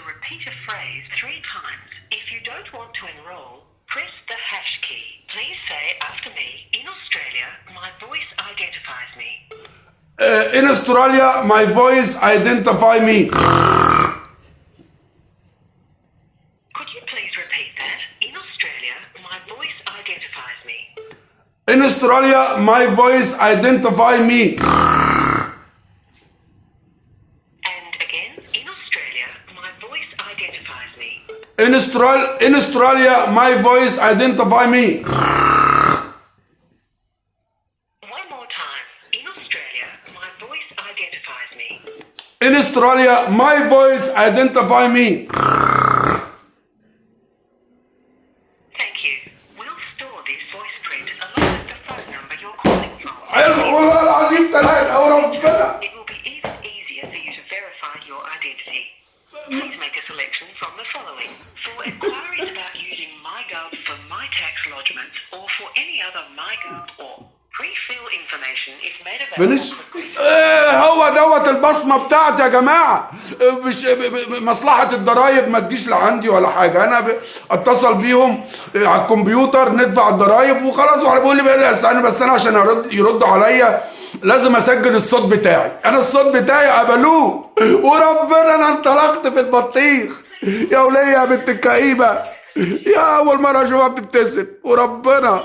to repeat a phrase three times. If you don't want to enroll, press the hash key. Please say after me, in Australia, my voice identifies me. Uh, in Australia, my voice identify me. Could you please repeat that? In Australia, my voice identifies me. In Australia, my voice identify me. In Australia, in Australia, my voice identify me. In Australia, my voice identifies me. In Australia, my voice identify me. Thank you. We'll store this voice print along with the phone number you're calling from. It will be even easier for you to verify your identity. Please make from the following. For inquiries about using MyGov for My Tax lodgements or for any other MyGov or pre-fill information is made available. إيه هو دوت البصمة بتاعتي يا جماعة. إيه مش مصلحة الضرايب ما تجيش لعندي ولا حاجة. أنا أتصل بيهم إيه، على الكمبيوتر ندفع الضرايب وخلاص. بيقول لي بقى استنى بس أنا عشان أرد يردوا عليا لازم أسجل الصوت بتاعي. أنا الصوت بتاعي قبلوه وربنا أنا انطلقت في البطيخ. يا ولية يا بنت الكئيبة. يا أول مرة أشوفها بتبتسم. وربنا.